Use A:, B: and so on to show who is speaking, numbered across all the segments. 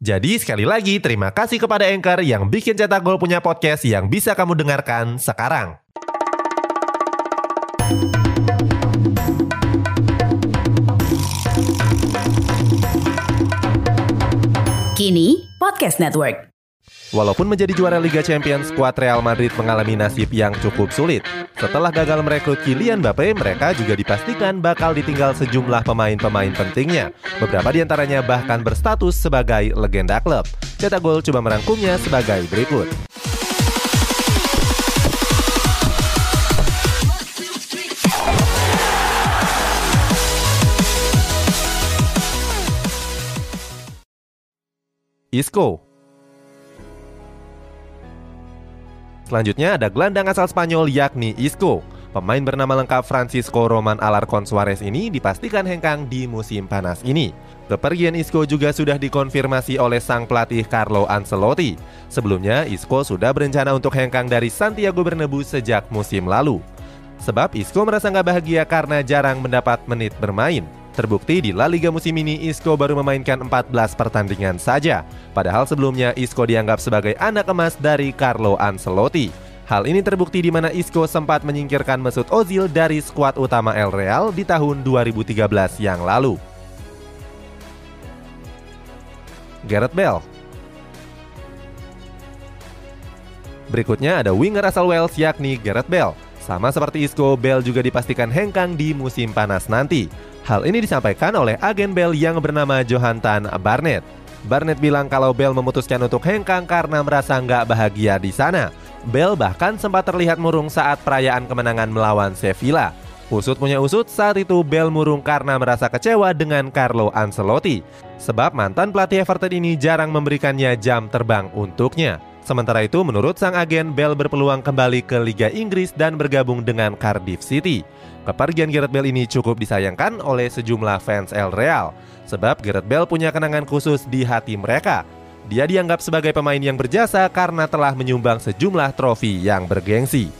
A: Jadi sekali lagi terima kasih kepada Anchor yang bikin Cetak Gol punya podcast yang bisa kamu dengarkan sekarang.
B: Kini Podcast Network.
A: Walaupun menjadi juara Liga Champions, skuad Real Madrid mengalami nasib yang cukup sulit. Setelah gagal merekrut Kylian Mbappe, mereka juga dipastikan bakal ditinggal sejumlah pemain-pemain pentingnya. Beberapa di antaranya bahkan berstatus sebagai legenda klub. Cetak Gol coba merangkumnya sebagai berikut. Isco Selanjutnya ada gelandang asal Spanyol yakni Isco. Pemain bernama lengkap Francisco Roman Alarcon Suarez ini dipastikan hengkang di musim panas ini. Kepergian Isco juga sudah dikonfirmasi oleh sang pelatih Carlo Ancelotti. Sebelumnya, Isco sudah berencana untuk hengkang dari Santiago Bernabeu sejak musim lalu. Sebab Isco merasa nggak bahagia karena jarang mendapat menit bermain. Terbukti di La Liga musim ini Isco baru memainkan 14 pertandingan saja. Padahal sebelumnya Isco dianggap sebagai anak emas dari Carlo Ancelotti. Hal ini terbukti di mana Isco sempat menyingkirkan Mesut Ozil dari skuad utama El Real di tahun 2013 yang lalu. Gareth Bale Berikutnya ada winger asal Wales yakni Gareth Bale. Sama seperti Isco, Bale juga dipastikan hengkang di musim panas nanti. Hal ini disampaikan oleh agen Bell yang bernama Johantan Barnett. Barnett bilang kalau Bell memutuskan untuk hengkang karena merasa nggak bahagia di sana. Bell bahkan sempat terlihat murung saat perayaan kemenangan melawan Sevilla. Usut punya usut, saat itu Bell murung karena merasa kecewa dengan Carlo Ancelotti. Sebab mantan pelatih Everton ini jarang memberikannya jam terbang untuknya. Sementara itu, menurut sang agen, Bell berpeluang kembali ke Liga Inggris dan bergabung dengan Cardiff City. Kepergian Gareth Bale ini cukup disayangkan oleh sejumlah fans El Real, sebab Gareth Bale punya kenangan khusus di hati mereka. Dia dianggap sebagai pemain yang berjasa karena telah menyumbang sejumlah trofi yang bergengsi.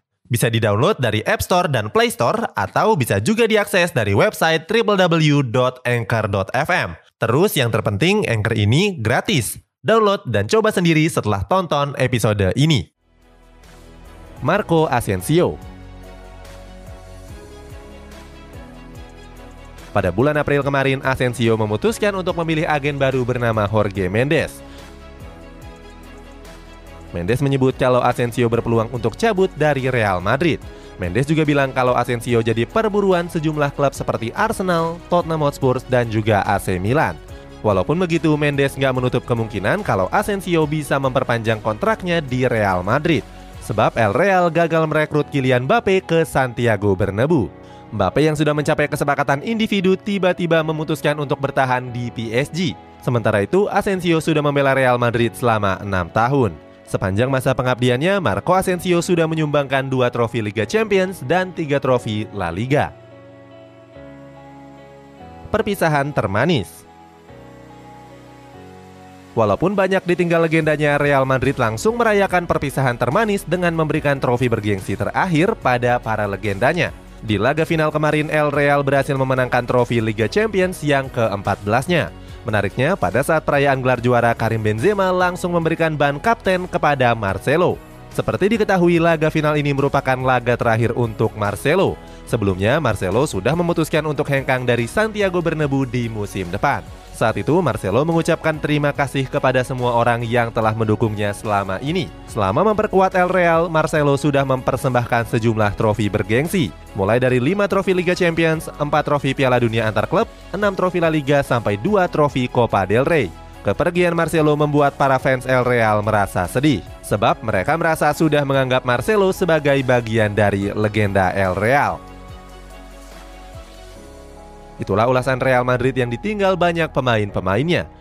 A: Bisa di-download dari App Store dan Play Store atau bisa juga diakses dari website www.anchor.fm. Terus yang terpenting Anchor ini gratis. Download dan coba sendiri setelah tonton episode ini. Marco Asensio Pada bulan April kemarin, Asensio memutuskan untuk memilih agen baru bernama Jorge Mendes. Mendes menyebut kalau Asensio berpeluang untuk cabut dari Real Madrid. Mendes juga bilang kalau Asensio jadi perburuan sejumlah klub seperti Arsenal, Tottenham Hotspur, dan juga AC Milan. Walaupun begitu, Mendes nggak menutup kemungkinan kalau Asensio bisa memperpanjang kontraknya di Real Madrid. Sebab El Real gagal merekrut Kylian Mbappe ke Santiago Bernabeu. Mbappe yang sudah mencapai kesepakatan individu tiba-tiba memutuskan untuk bertahan di PSG. Sementara itu, Asensio sudah membela Real Madrid selama enam tahun. Sepanjang masa pengabdiannya, Marco Asensio sudah menyumbangkan dua trofi Liga Champions dan tiga trofi La Liga. Perpisahan termanis Walaupun banyak ditinggal legendanya, Real Madrid langsung merayakan perpisahan termanis dengan memberikan trofi bergengsi terakhir pada para legendanya. Di laga final kemarin, El Real berhasil memenangkan trofi Liga Champions yang ke-14-nya. Menariknya, pada saat perayaan gelar juara, Karim Benzema langsung memberikan ban kapten kepada Marcelo. Seperti diketahui, laga final ini merupakan laga terakhir untuk Marcelo. Sebelumnya, Marcelo sudah memutuskan untuk hengkang dari Santiago Bernabeu di musim depan. Saat itu Marcelo mengucapkan terima kasih kepada semua orang yang telah mendukungnya selama ini. Selama memperkuat El Real, Marcelo sudah mempersembahkan sejumlah trofi bergengsi, mulai dari 5 trofi Liga Champions, 4 trofi Piala Dunia antar klub, 6 trofi La Liga sampai 2 trofi Copa del Rey. Kepergian Marcelo membuat para fans El Real merasa sedih, sebab mereka merasa sudah menganggap Marcelo sebagai bagian dari legenda El Real. Itulah ulasan Real Madrid yang ditinggal banyak pemain-pemainnya.